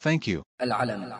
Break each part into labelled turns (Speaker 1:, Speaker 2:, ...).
Speaker 1: Thank you.
Speaker 2: العلم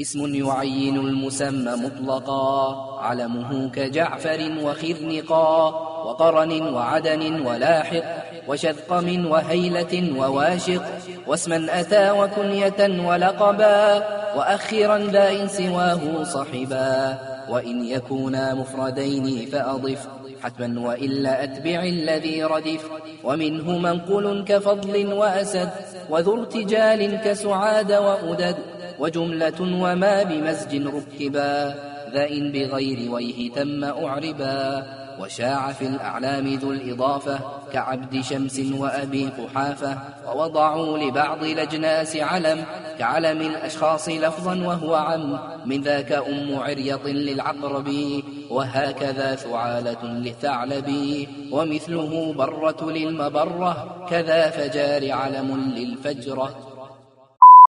Speaker 2: اسم يعين المسمى مطلقا علمه كجعفر وخرنقا وقرن وعدن ولاحق وشذقم وهيلة وواشق واسما أتى وكنية ولقبا وأخرا ذا إن سواه صحبا وإن يكونا مفردين فأضف حتما وإلا أتبع الذي ردف ومنه منقول كفضل وأسد وذو ارتجال كسعاد وأدد وجملة وما بمزج ركبا إن بغير ويه تم أعربا وشاع في الأعلام ذو الإضافة كعبد شمس وأبي قحافة ووضعوا لبعض الأجناس علم كعلم الأشخاص لفظا وهو عم من ذاك أم عريط للعقرب وهكذا ثعالة للثعلب ومثله برة للمبرة كذا فجار علم للفجرة